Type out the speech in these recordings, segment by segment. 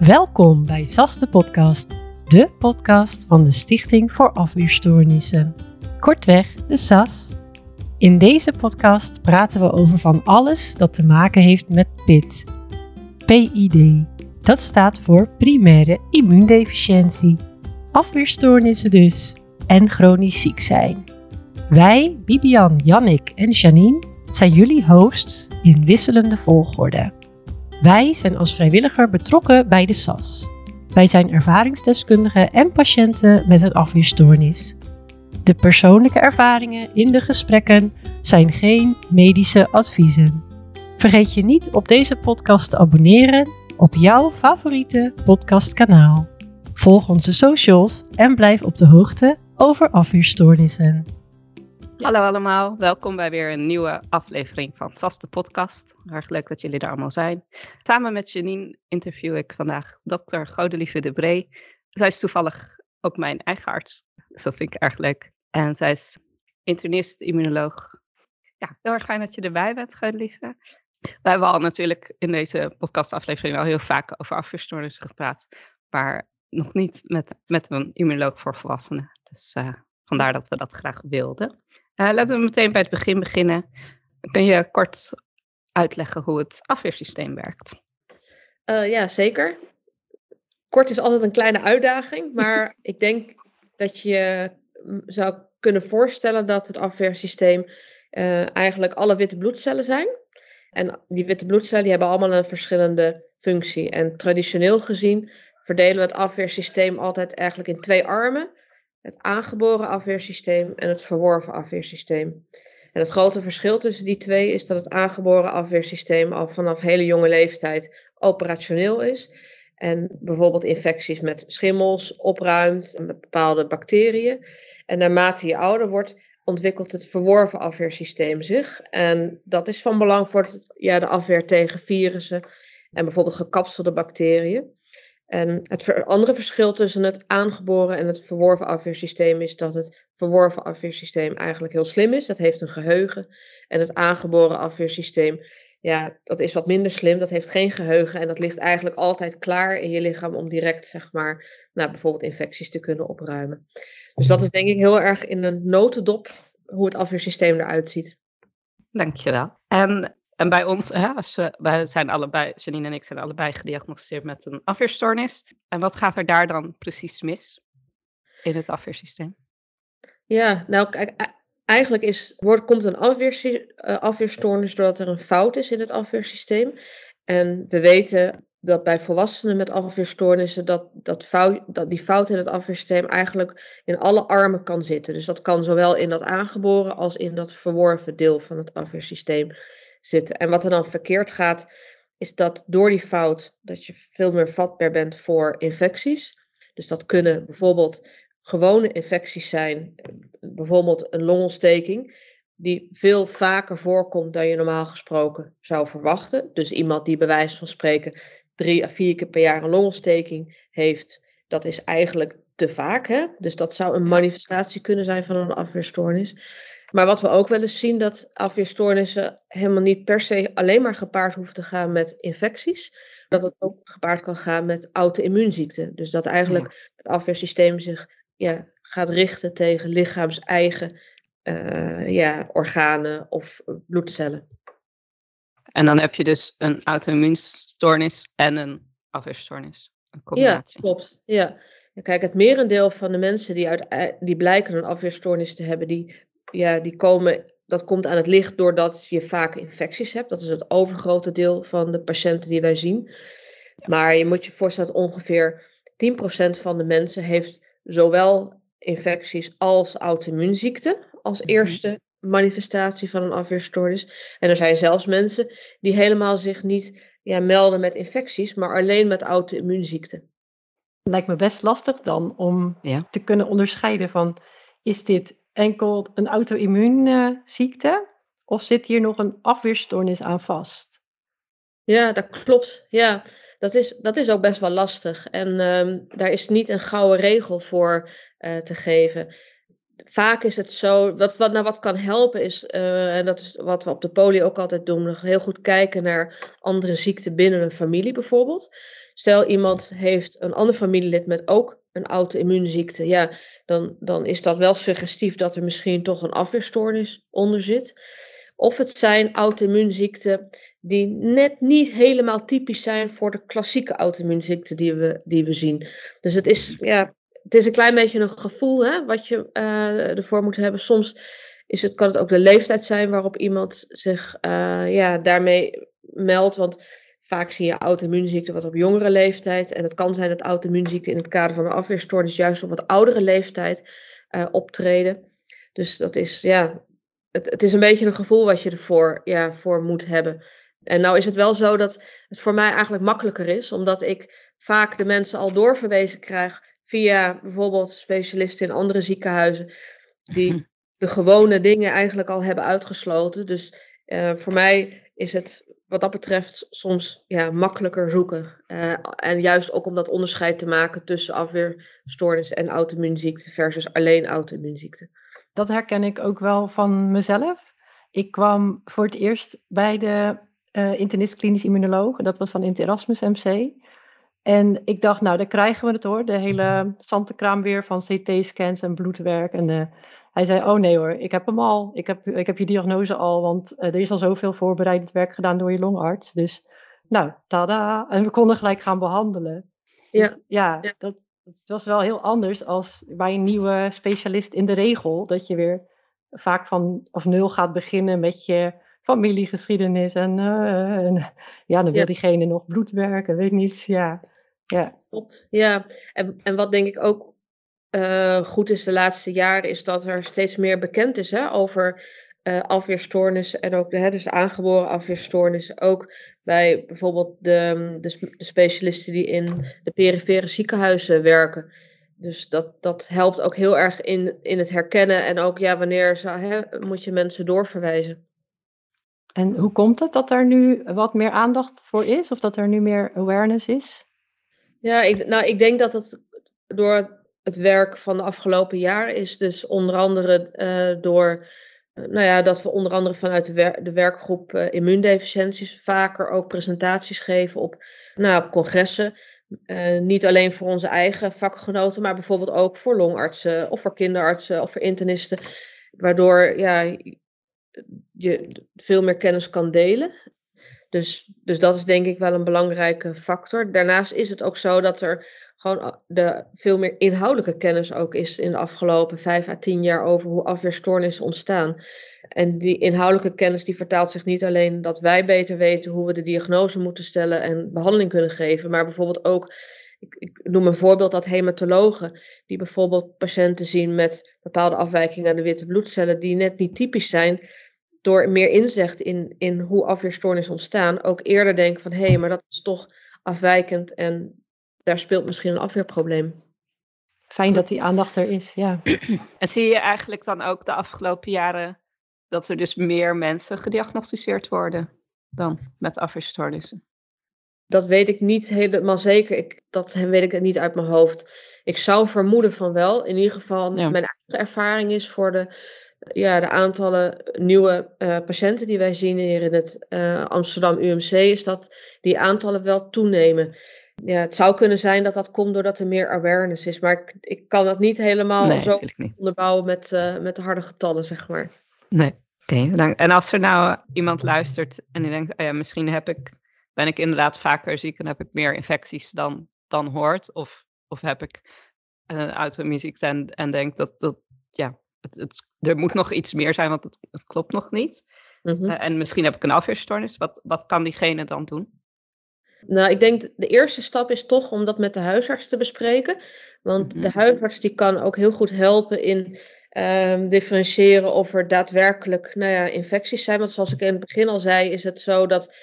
Welkom bij SAS de podcast, de podcast van de Stichting voor Afweerstoornissen. Kortweg, de SAS. In deze podcast praten we over van alles dat te maken heeft met PIT. PID. Dat staat voor primaire immuundeficiëntie. Afweerstoornissen dus. En chronisch ziek zijn. Wij, Bibian, Jannik en Janine, zijn jullie hosts in wisselende volgorde. Wij zijn als vrijwilliger betrokken bij de SAS. Wij zijn ervaringsdeskundigen en patiënten met een afweerstoornis. De persoonlijke ervaringen in de gesprekken zijn geen medische adviezen. Vergeet je niet op deze podcast te abonneren op jouw favoriete podcastkanaal. Volg onze socials en blijf op de hoogte over afweerstoornissen. Hallo allemaal, welkom bij weer een nieuwe aflevering van SAS de podcast. Erg leuk dat jullie er allemaal zijn. Samen met Janine interview ik vandaag dokter Godelieve de Bree. Zij is toevallig ook mijn eigen arts, dus dat vind ik erg leuk. En zij is internist, immunoloog. Ja, heel erg fijn dat je erbij bent, Godelieve. We hebben al natuurlijk in deze podcastaflevering al heel vaak over afweerstoornissen gepraat, maar nog niet met, met een immunoloog voor volwassenen. Dus uh, vandaar dat we dat graag wilden. Uh, laten we meteen bij het begin beginnen. Kun je kort uitleggen hoe het afweersysteem werkt? Uh, ja, zeker. Kort is altijd een kleine uitdaging, maar ik denk dat je zou kunnen voorstellen dat het afweersysteem uh, eigenlijk alle witte bloedcellen zijn. En die witte bloedcellen die hebben allemaal een verschillende functie. En traditioneel gezien verdelen we het afweersysteem altijd eigenlijk in twee armen het aangeboren afweersysteem en het verworven afweersysteem. En het grote verschil tussen die twee is dat het aangeboren afweersysteem al vanaf hele jonge leeftijd operationeel is. En bijvoorbeeld infecties met schimmels opruimt met bepaalde bacteriën. En naarmate je ouder wordt, ontwikkelt het verworven afweersysteem zich. En dat is van belang voor ja, de afweer tegen virussen en bijvoorbeeld gekapselde bacteriën. En het andere verschil tussen het aangeboren en het verworven afweersysteem is dat het verworven afweersysteem eigenlijk heel slim is. Dat heeft een geheugen. En het aangeboren afweersysteem, ja, dat is wat minder slim. Dat heeft geen geheugen en dat ligt eigenlijk altijd klaar in je lichaam om direct, zeg maar, nou, bijvoorbeeld infecties te kunnen opruimen. Dus dat is denk ik heel erg in een notendop hoe het afweersysteem eruit ziet. Dankjewel. En en bij ons, we, wij zijn allebei, Janine en ik zijn allebei gediagnosticeerd met een afweerstoornis. En wat gaat er daar dan precies mis in het afweersysteem? Ja, nou kijk, eigenlijk is, wordt, komt een afweer, uh, afweerstoornis doordat er een fout is in het afweersysteem. En we weten dat bij volwassenen met afweerstoornissen dat, dat, fout, dat die fout in het afweersysteem eigenlijk in alle armen kan zitten. Dus dat kan zowel in dat aangeboren als in dat verworven deel van het afweersysteem zitten. En wat er dan verkeerd gaat, is dat door die fout dat je veel meer vatbaar bent voor infecties. Dus dat kunnen bijvoorbeeld gewone infecties zijn, bijvoorbeeld een longontsteking, die veel vaker voorkomt dan je normaal gesproken zou verwachten. Dus iemand die bij wijze van spreken drie à vier keer per jaar een longontsteking heeft, dat is eigenlijk te vaak. Hè? Dus dat zou een manifestatie kunnen zijn van een afweerstoornis. Maar wat we ook wel eens zien, dat afweerstoornissen helemaal niet per se alleen maar gepaard hoeven te gaan met infecties. Dat het ook gepaard kan gaan met auto-immuunziekten. Dus dat eigenlijk het afweersysteem zich ja, gaat richten tegen lichaams-eigen uh, ja, organen of bloedcellen. En dan heb je dus een auto-immuunstoornis en een afweerstoornis. Een combinatie. Ja, klopt. Ja. Kijk, het merendeel van de mensen die, uit, eh, die blijken een afweerstoornis te hebben, die ja, die komen, dat komt aan het licht doordat je vaak infecties hebt. Dat is het overgrote deel van de patiënten die wij zien. Maar je moet je voorstellen dat ongeveer 10% van de mensen heeft zowel infecties als auto-immuunziekten als mhm. eerste manifestatie van een afweerstoornis. En er zijn zelfs mensen die helemaal zich niet ja, melden met infecties, maar alleen met auto-immuunziekten. Lijkt me best lastig dan om ja. te kunnen onderscheiden van is dit enkel een auto-immuunziekte? Of zit hier nog een afweerstoornis aan vast? Ja, dat klopt. Ja, dat is, dat is ook best wel lastig. En um, daar is niet een gouden regel voor uh, te geven. Vaak is het zo, wat, wat, nou, wat kan helpen is, uh, en dat is wat we op de poli ook altijd doen, nog heel goed kijken naar andere ziekten binnen een familie bijvoorbeeld. Stel iemand heeft een ander familielid met ook een auto-immuunziekte, ja, dan, dan is dat wel suggestief dat er misschien toch een afweerstoornis onder zit. Of het zijn auto-immuunziekten die net niet helemaal typisch zijn voor de klassieke auto-immuunziekten die we, die we zien. Dus het is, ja, het is een klein beetje een gevoel hè, wat je uh, ervoor moet hebben. Soms is het, kan het ook de leeftijd zijn waarop iemand zich uh, ja, daarmee meldt. Want vaak zie je auto-immuunziekte wat op jongere leeftijd. En het kan zijn dat auto-immuunziekte in het kader van een afweerstoornis juist op wat oudere leeftijd uh, optreden. Dus dat is, ja, het, het is een beetje een gevoel wat je ervoor ja, voor moet hebben. En nou is het wel zo dat het voor mij eigenlijk makkelijker is, omdat ik vaak de mensen al doorverwezen krijg via bijvoorbeeld specialisten in andere ziekenhuizen, die de gewone dingen eigenlijk al hebben uitgesloten. Dus uh, voor mij is het wat dat betreft soms ja, makkelijker zoeken. Uh, en juist ook om dat onderscheid te maken tussen afweerstoornis en auto-immuunziekte versus alleen auto-immuunziekte. Dat herken ik ook wel van mezelf. Ik kwam voor het eerst bij de uh, internist klinisch immunoloog. Dat was dan in het Erasmus MC. En ik dacht, nou, daar krijgen we het hoor. De hele zantekraam weer van CT-scans en bloedwerk. En de, hij zei, oh nee hoor, ik heb hem al. Ik heb, ik heb je diagnose al, want uh, er is al zoveel voorbereidend werk gedaan door je longarts. Dus, nou, tada. En we konden gelijk gaan behandelen. Ja, dus, ja, ja. Dat, dat was wel heel anders als bij een nieuwe specialist in de regel. Dat je weer vaak van of nul gaat beginnen met je familiegeschiedenis. En, uh, en ja, dan wil ja. diegene nog bloedwerk weet niet. Ja, ja. Klopt. Ja, en, en wat denk ik ook uh, goed is de laatste jaren, is dat er steeds meer bekend is hè, over uh, afweerstoornissen en ook hè, dus aangeboren afweerstoornissen. Ook bij bijvoorbeeld de, de, de, specialisten die in de perifere ziekenhuizen werken. Dus dat, dat helpt ook heel erg in, in het herkennen en ook ja, wanneer zou, hè, moet je mensen doorverwijzen. En hoe komt het dat er nu wat meer aandacht voor is? Of dat er nu meer awareness is? Ja, ik, nou, ik denk dat het door het werk van de afgelopen jaren is. Dus onder andere uh, door, uh, nou ja, dat we onder andere vanuit de, wer de werkgroep uh, immuundeficiënties vaker ook presentaties geven op, nou, op congressen. niet alleen voor onze eigen vakgenoten, maar bijvoorbeeld ook voor longartsen of voor kinderartsen of voor internisten. Waardoor ja, je veel meer kennis kan delen. Dus, dus dat is denk ik wel een belangrijke factor. Daarnaast is het ook zo dat er gewoon de veel meer inhoudelijke kennis ook is in de afgelopen vijf à tien jaar over hoe afweerstoornissen ontstaan. En die inhoudelijke kennis die vertaalt zich niet alleen dat wij beter weten hoe we de diagnose moeten stellen en behandeling kunnen geven, maar bijvoorbeeld ook ik, ik, noem een voorbeeld dat hematologen, die bijvoorbeeld patiënten zien met bepaalde afwijkingen aan de witte bloedcellen, die net niet typisch zijn, door meer inzicht in, in hoe afweerstoornissen ontstaan, ook eerder denken van hé, hey, maar dat is toch afwijkend en daar speelt misschien een afweerprobleem. Fijn dat die aandacht er is, ja. En zie je eigenlijk dan ook de afgelopen jaren dat er dus meer mensen gediagnosticeerd worden dan met afweerstoornissen? Dat weet ik niet helemaal zeker. Ik, dat weet ik niet uit mijn hoofd. Ik zou vermoeden van wel. In ieder geval, mijn eigen ervaring is voor de, ja, de aantallen nieuwe uh, patiënten die wij zien hier in het uh, Amsterdam UMC, is dat die aantallen wel toenemen. Ja, het zou kunnen zijn dat dat komt doordat er meer awareness is. Maar ik, ik kan dat niet helemaal nee, zo onderbouwen met, uh, met de harde getallen, zeg maar. Nee, oké. Okay, en als er nou iemand luistert en die denkt, oh ja, misschien heb ik, ben ik inderdaad vaker ziek en heb ik meer infecties dan, dan hoort. Of, of heb ik een auto-immuunziekte en, en denk dat, dat ja, het, het, er moet nog iets meer zijn, want het, het klopt nog niet. Mm -hmm. uh, en misschien heb ik een afweerstoornis. Wat, wat kan diegene dan doen? Nou, ik denk de eerste stap is toch om dat met de huisarts te bespreken. Want de mhm. huisarts die kan ook heel goed helpen in um, differentiëren of er daadwerkelijk nou ja, infecties zijn. Want zoals ik in het begin al zei, is het zo dat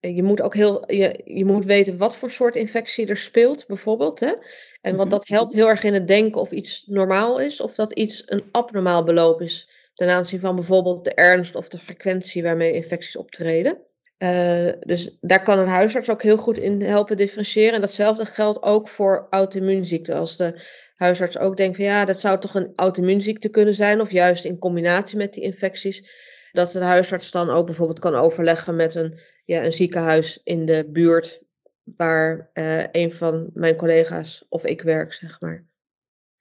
je moet ook heel, je, je moet weten wat voor soort infectie er speelt, bijvoorbeeld. Hè? En want mhm. dat helpt heel erg in het denken of iets normaal is of dat iets een abnormaal beloop is. Ten aanzien van bijvoorbeeld de ernst of de frequentie waarmee infecties optreden. Uh, dus daar kan een huisarts ook heel goed in helpen differentiëren. En datzelfde geldt ook voor auto-immuunziekten. Als de huisarts ook denkt van ja, dat zou toch een auto-immuunziekte kunnen zijn, of juist in combinatie met die infecties, dat de huisarts dan ook bijvoorbeeld kan overleggen met een, ja, een ziekenhuis in de buurt waar uh, een van mijn collega's of ik werk, zeg maar.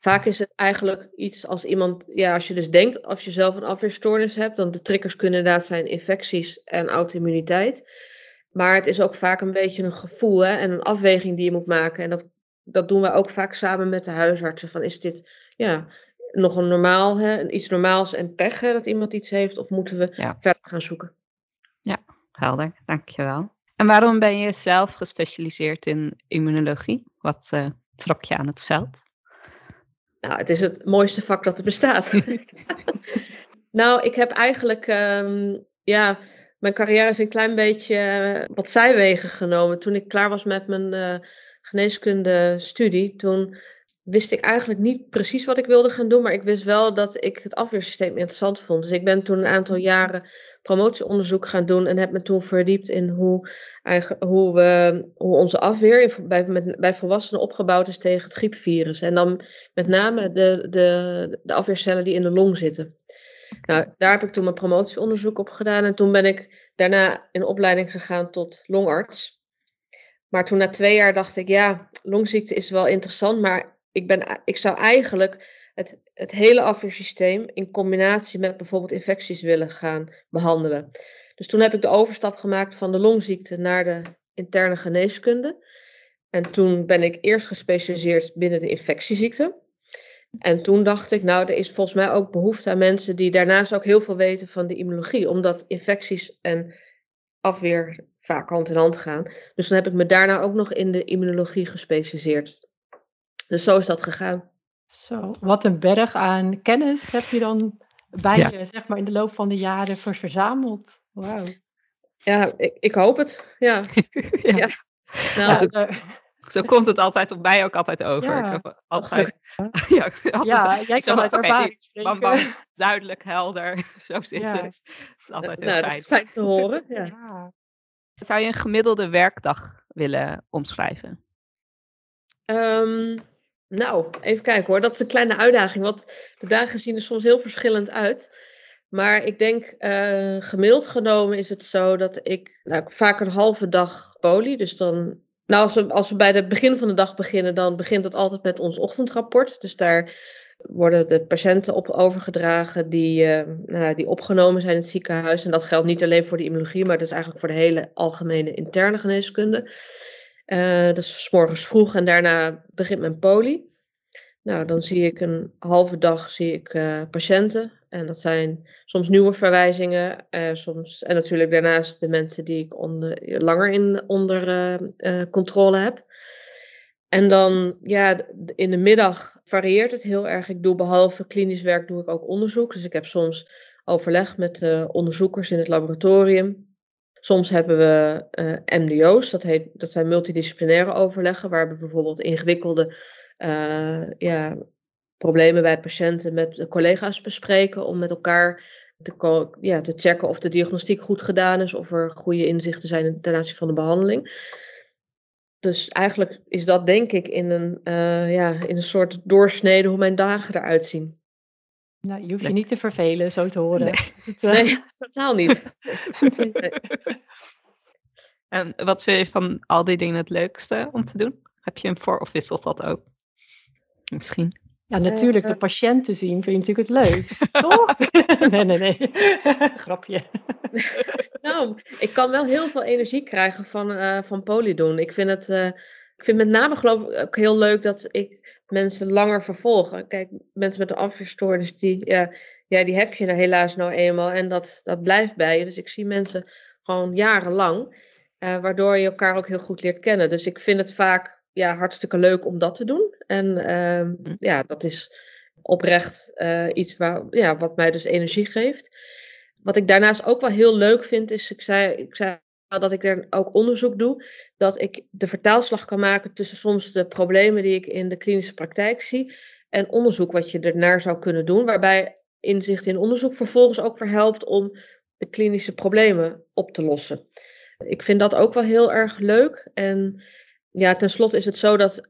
Vaak is het eigenlijk iets als iemand, ja, als je dus denkt, als je zelf een afweerstoornis hebt, dan de triggers kunnen inderdaad zijn infecties en auto-immuniteit. Maar het is ook vaak een beetje een gevoel hè, en een afweging die je moet maken. En dat, dat doen we ook vaak samen met de huisartsen. Van is dit ja, nog een normaal, hè, iets normaals en pech hè, dat iemand iets heeft? Of moeten we verder gaan zoeken? Ja, helder. Dankjewel. En waarom ben je zelf gespecialiseerd in immunologie? Wat uh, trok je aan het veld? Nou, het is het mooiste vak dat er bestaat. nou, ik heb eigenlijk, um, ja, mijn carrière is een klein beetje wat zijwegen genomen. Toen ik klaar was met mijn uh, geneeskunde studie, toen wist ik eigenlijk niet precies wat ik wilde gaan doen, maar ik wist wel dat ik het afweersysteem interessant vond. Dus ik ben toen een aantal jaren promotieonderzoek gaan doen en heb me toen verdiept in hoe, hoe, we, hoe onze afweer bij, bij volwassenen opgebouwd is tegen het griepvirus. En dan met name de, de, de afweercellen die in de long zitten. Nou, daar heb ik toen mijn promotieonderzoek op gedaan en toen ben ik daarna in opleiding gegaan tot longarts. Maar toen na twee jaar dacht ik, ja, longziekte is wel interessant, maar ik, ben, ik zou eigenlijk het, het hele afweersysteem in combinatie met bijvoorbeeld infecties willen gaan behandelen. Dus toen heb ik de overstap gemaakt van de longziekte naar de interne geneeskunde. En toen ben ik eerst gespecialiseerd binnen de infectieziekten. En toen dacht ik, nou, er is volgens mij ook behoefte aan mensen die daarnaast ook heel veel weten van de immunologie, omdat infecties en afweer vaak hand in hand gaan. Dus dan heb ik me daarna ook nog in de immunologie gespecialiseerd. Dus zo is dat gegaan. Zo, wat een berg aan kennis heb je dan bij je, zeg maar, in de loop van de jaren verzameld. Wauw. Ja, ik, ik, hoop het. Ja. ja. ja. Nou, zo, zo, komt het altijd op mij ook altijd over. Ja. Ik heb altijd, ja, altijd, ja, jij kan uit ervaring bam, bam, duidelijk, helder. Zo zit het. Het is altijd heel nou, fijn. Dat is fijn te horen. Ja. Zou je een gemiddelde werkdag willen omschrijven? Um, nou, even kijken hoor. Dat is een kleine uitdaging, want de dagen zien er soms heel verschillend uit. Maar ik denk, uh, gemiddeld genomen is het zo dat ik nou, vaak een halve dag poli. Dus dan, nou, als we, als we bij het begin van de dag beginnen, dan begint het altijd met ons ochtendrapport. Dus daar worden de patiënten op overgedragen die, uh, nou, die opgenomen zijn in het ziekenhuis. En dat geldt niet alleen voor de immunologie, maar dat is eigenlijk voor de hele algemene interne geneeskunde. Uh, dat is s morgens vroeg en daarna begint mijn poli. Nou, dan zie ik een halve dag zie ik, uh, patiënten. En dat zijn soms nieuwe verwijzingen. Uh, soms, en natuurlijk daarnaast de mensen die ik langer in, onder controle heb. En dan, ja, in de middag varieert het heel erg. Ik doe behalve klinisch werk, doe ik ook onderzoek. Dus ik heb soms overleg met de onderzoekers in het laboratorium. Soms hebben we uh, MDO's, dat, heet, dat zijn multidisciplinaire overleggen, waar we bijvoorbeeld ingewikkelde uh, ja, problemen bij patiënten met collega's bespreken, om met elkaar te, ja, te checken of de diagnostiek goed gedaan is, of er goede inzichten zijn ten aanzien van de behandeling. Dus eigenlijk is dat denk ik in een, uh, ja, in een soort doorsnede hoe mijn dagen eruit zien. Nou, je hoeft je niet te vervelen, zo te horen. Nee, uh... nee totaal niet. nee. En wat vind je van al die dingen het leukste om te doen? Heb je hem voor of wisselt dat ook? Misschien. Ja, natuurlijk, de patiënten zien vind je natuurlijk het leukst, toch? nee, nee, nee. Grapje. nou, ik kan wel heel veel energie krijgen van, uh, van polydoen. Ik vind het... Uh, ik vind met name geloof ik ook heel leuk dat ik mensen langer vervolgen. Kijk, mensen met een afweerstoornis, die, ja, ja, die heb je helaas nou eenmaal. En dat, dat blijft bij je. Dus ik zie mensen gewoon jarenlang. Uh, waardoor je elkaar ook heel goed leert kennen. Dus ik vind het vaak ja, hartstikke leuk om dat te doen. En uh, ja, dat is oprecht uh, iets waar, ja, wat mij dus energie geeft. Wat ik daarnaast ook wel heel leuk vind, is, ik zei, ik zei dat ik er ook onderzoek doe, dat ik de vertaalslag kan maken tussen soms de problemen die ik in de klinische praktijk zie en onderzoek wat je ernaar zou kunnen doen, waarbij inzicht in onderzoek vervolgens ook verhelpt om de klinische problemen op te lossen. Ik vind dat ook wel heel erg leuk. En ja, tenslotte is het zo dat,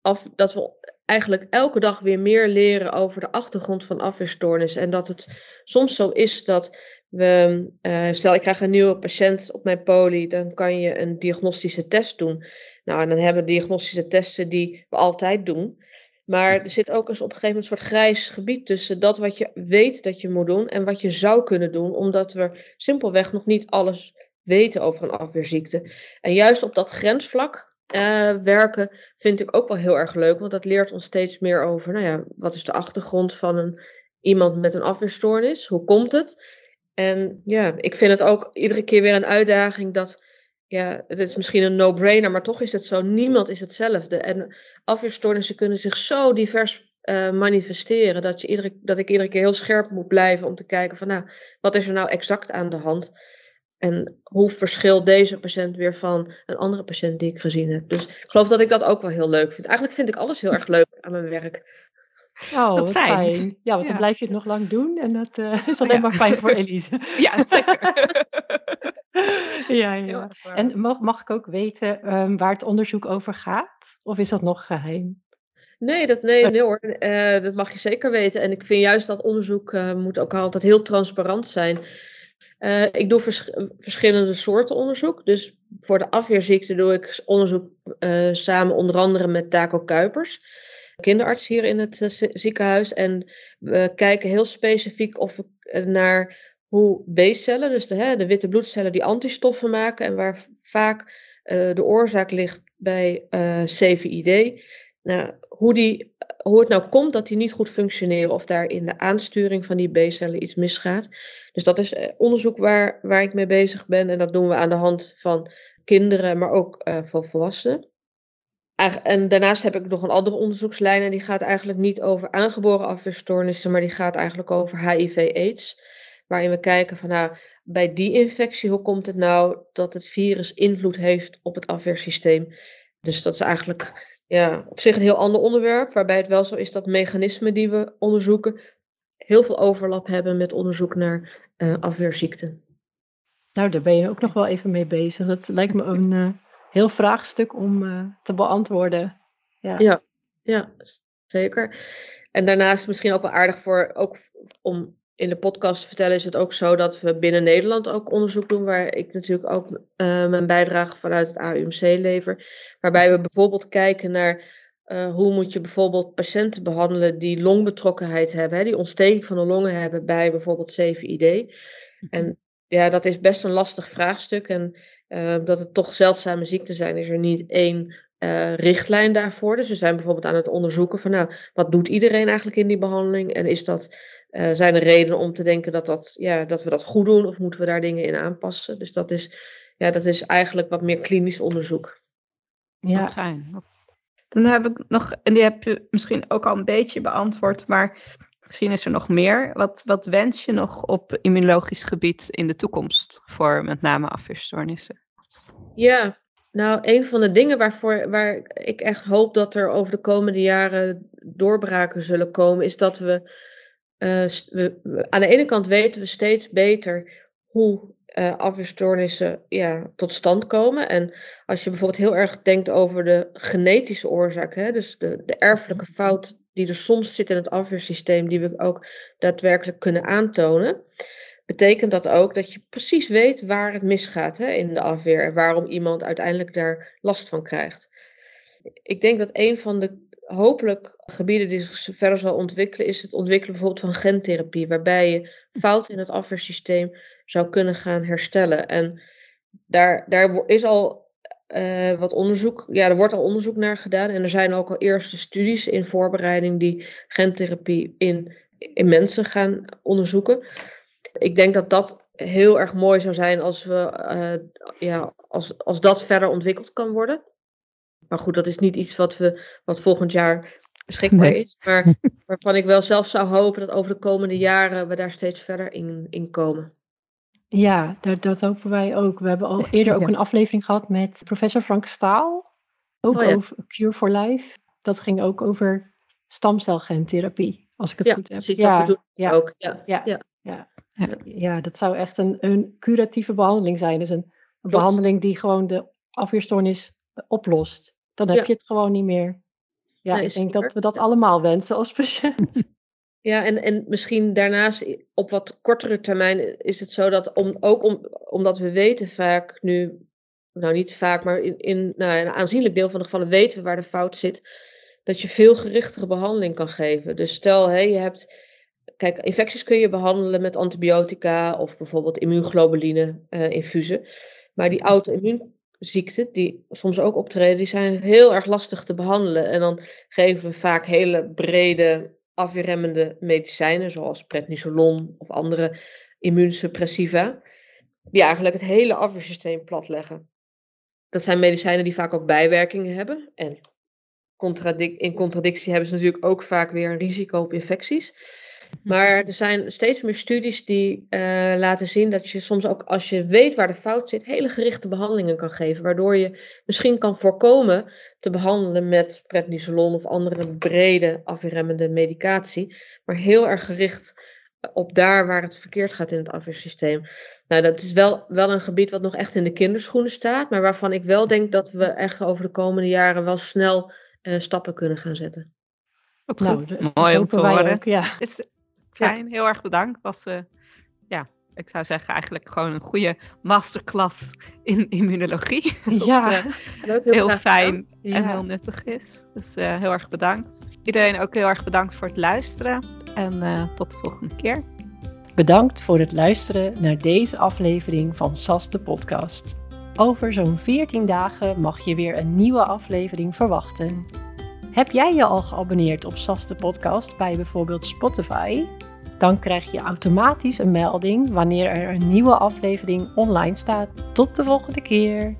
af, dat we eigenlijk elke dag weer meer leren over de achtergrond van afweerstoornis. En dat het soms zo is dat we, uh, stel ik krijg een nieuwe patiënt op mijn poli, dan kan je een diagnostische test doen. Nou, en dan hebben we diagnostische testen die we altijd doen. Maar er zit ook eens op een gegeven moment een soort grijs gebied tussen dat wat je weet dat je moet doen en wat je zou kunnen doen, omdat we simpelweg nog niet alles weten over een afweerziekte. En juist op dat grensvlak uh, werken vind ik ook wel heel erg leuk, want dat leert ons steeds meer over, nou ja, wat is de achtergrond van een, iemand met een afweerstoornis? Hoe komt het? En ja, ik vind het ook iedere keer weer een uitdaging dat, ja, het is misschien een no-brainer, maar toch is het zo, niemand is hetzelfde. En afweerstoornissen kunnen zich zo divers uh, manifesteren, dat, je iedere, dat ik iedere keer heel scherp moet blijven om te kijken van, nou, wat is er nou exact aan de hand? En hoe verschilt deze patiënt weer van een andere patiënt die ik gezien heb? Dus ik geloof dat ik dat ook wel heel leuk vind. Eigenlijk vind ik alles heel erg leuk aan mijn werk. Oh, wat fijn. Ja, want dan blijf je het nog lang doen en dat uh, is alleen maar fijn voor Elise. ja, zeker. ja, ja. En mag, mag ik ook weten um, waar het onderzoek over gaat? Of is dat nog geheim? Nee, dat, nee, nee hoor. Uh, dat mag je zeker weten. En ik vind juist dat onderzoek uh, moet ook altijd heel transparant zijn. Uh, ik doe vers verschillende soorten onderzoek. Dus voor de afweerziekte doe ik onderzoek samen onder andere met Taco Kuipers kinderarts hier in het uh, ziekenhuis. En we kijken heel specifiek of we, uh, naar hoe B-cellen, dus de, hè, de witte bloedcellen die antistoffen maken en waar vaak uh, de oorzaak ligt bij CVID. Nou, hoe, die, hoe het nou komt dat die niet goed functioneren of daar in de aansturing van die B-cellen iets misgaat. Dus dat is onderzoek waar, waar ik mee bezig ben en dat doen we aan de hand van kinderen, maar ook van volwassenen. En daarnaast heb ik nog een andere onderzoekslijn en die gaat eigenlijk niet over aangeboren afweerstoornissen, maar die gaat eigenlijk over HIV-AIDS. Waarin we kijken van nou, bij die infectie, hoe komt het nou dat het virus invloed heeft op het afweersysteem? Dus dat is eigenlijk ja, op zich een heel ander onderwerp, waarbij het wel zo is dat mechanismen die we onderzoeken heel veel overlap hebben met onderzoek naar uh, afweerziekten. Nou, daar ben je ook nog wel even mee bezig. Dat lijkt me een, uh, heel vraagstuk om uh, te beantwoorden. Ja. ja. Ja, zeker. En daarnaast misschien ook wel aardig voor, ook om in de podcast te vertellen, is het ook zo dat we binnen Nederland ook onderzoek doen, waar ik natuurlijk ook uh, mijn bijdrage vanuit het AUMC lever. Waarbij we bijvoorbeeld kijken naar uh, hoe moet je bijvoorbeeld patiënten behandelen die longbetrokkenheid hebben, hè, die ontsteking van de longen hebben bij bijvoorbeeld CVID. Mhm. En ja, dat is best een lastig vraagstuk. En uh, dat het toch zeldzame ziekten zijn, is er niet één uh, richtlijn daarvoor. Dus we zijn bijvoorbeeld aan het onderzoeken van, nou, wat doet iedereen eigenlijk in die behandeling? En is dat, uh, zijn er redenen om te denken dat, dat, ja, dat we dat goed doen of moeten we daar dingen in aanpassen? Dus dat is, ja, dat is eigenlijk wat meer klinisch onderzoek. Ja, fijn. Dan heb ik nog, en die heb je misschien ook al een beetje beantwoord, maar misschien is er nog meer. Wat, wat wens je nog op immunologisch gebied in de toekomst voor met name afweerstoornissen? Ja, nou, een van de dingen waarvoor, waar ik echt hoop dat er over de komende jaren doorbraken zullen komen, is dat we, uh, we aan de ene kant weten we steeds beter hoe uh, afweerstoornissen ja, tot stand komen. En als je bijvoorbeeld heel erg denkt over de genetische oorzaak, hè, dus de, de erfelijke fout die er soms zit in het afweersysteem, die we ook daadwerkelijk kunnen aantonen, betekent dat ook dat je precies weet waar het misgaat hè, in de afweer en waarom iemand uiteindelijk daar last van krijgt. Ik denk dat een van de hopelijk gebieden die zich verder zal ontwikkelen, is het ontwikkelen bijvoorbeeld van gentherapie, waarbij je fouten in het afweersysteem zou kunnen gaan herstellen. En daar, daar is al uh, wat onderzoek, ja, er wordt al onderzoek naar gedaan en er zijn ook al eerste studies in voorbereiding die gentherapie in, in mensen gaan onderzoeken. Ik denk dat dat heel erg mooi zou zijn als, we, uh, ja, als, als dat verder ontwikkeld kan worden. Maar goed, dat is niet iets wat, we, wat volgend jaar beschikbaar is. Maar waarvan ik wel zelf zou hopen dat over de komende jaren we daar steeds verder in, in komen. Ja, dat, dat hopen wij ook. We hebben al eerder ook een aflevering gehad met professor Frank Staal. Ook oh, ja. over Cure for Life. Dat ging ook over stamcelgentherapie, als ik het ja, goed heb. Precies, ja, dat bedoel ik ook. Ja, ja, ja. Ja. dat zou echt een, een curatieve behandeling zijn. Dus een, een behandeling die gewoon de afweerstoornis oplost. Dan heb je het gewoon niet meer. Ja, nee, ik denk dat we dat allemaal wensen als patiënt. Ja, en, en misschien daarnaast op wat kortere termijn is het zo dat om, ook om, omdat we weten vaak nu nou niet vaak, maar in, in nou, een aanzienlijk deel van de gevallen weten we waar de fout zit, dat je veel gerichtere behandeling kan geven. Dus stel, hé, je hebt, kijk, infecties kun je behandelen met antibiotica of bijvoorbeeld immuunglobuline uh, infusen. Maar die auto-immuunziekten, die soms ook optreden, die zijn heel erg lastig te behandelen. En dan geven we vaak hele brede afweerremmende medicijnen, zoals prednisolon of andere immuunsuppressiva, die eigenlijk het hele afweersysteem platleggen. Dat zijn medicijnen die vaak ook bijwerkingen hebben. En in contradictie hebben ze natuurlijk ook vaak weer een risico op infecties. Maar er zijn steeds meer studies die uh, laten zien dat je soms ook als je weet waar de fout zit, hele gerichte behandelingen kan geven. Waardoor je misschien kan voorkomen te behandelen met prednisolon of andere brede afweerremmende medicatie. Maar heel erg gericht op daar waar het verkeerd gaat in het afweersysteem. Nou, dat is wel, wel een gebied wat nog echt in de kinderschoenen staat. Maar waarvan ik wel denk dat we echt over de komende jaren wel snel uh, stappen kunnen gaan zetten. Wat nou, goed. Mooi om te horen. Ook, ja. Is fijn, heel erg bedankt. Was, uh, ja, ik zou zeggen eigenlijk gewoon een goede masterclass in immunologie. Ja, dat, uh, heel fijn en heel nuttig is. Dus heel erg bedankt. Iedereen ook heel erg bedankt voor het luisteren en tot de volgende keer. Bedankt voor het luisteren naar deze aflevering van SAS de podcast. Over zo'n 14 dagen mag je weer een nieuwe aflevering verwachten. Heb jij je al geabonneerd op SAS de podcast bij bijvoorbeeld Spotify? Dan krijg je automatisch een melding wanneer er een nieuwe aflevering online staat. Tot de volgende keer!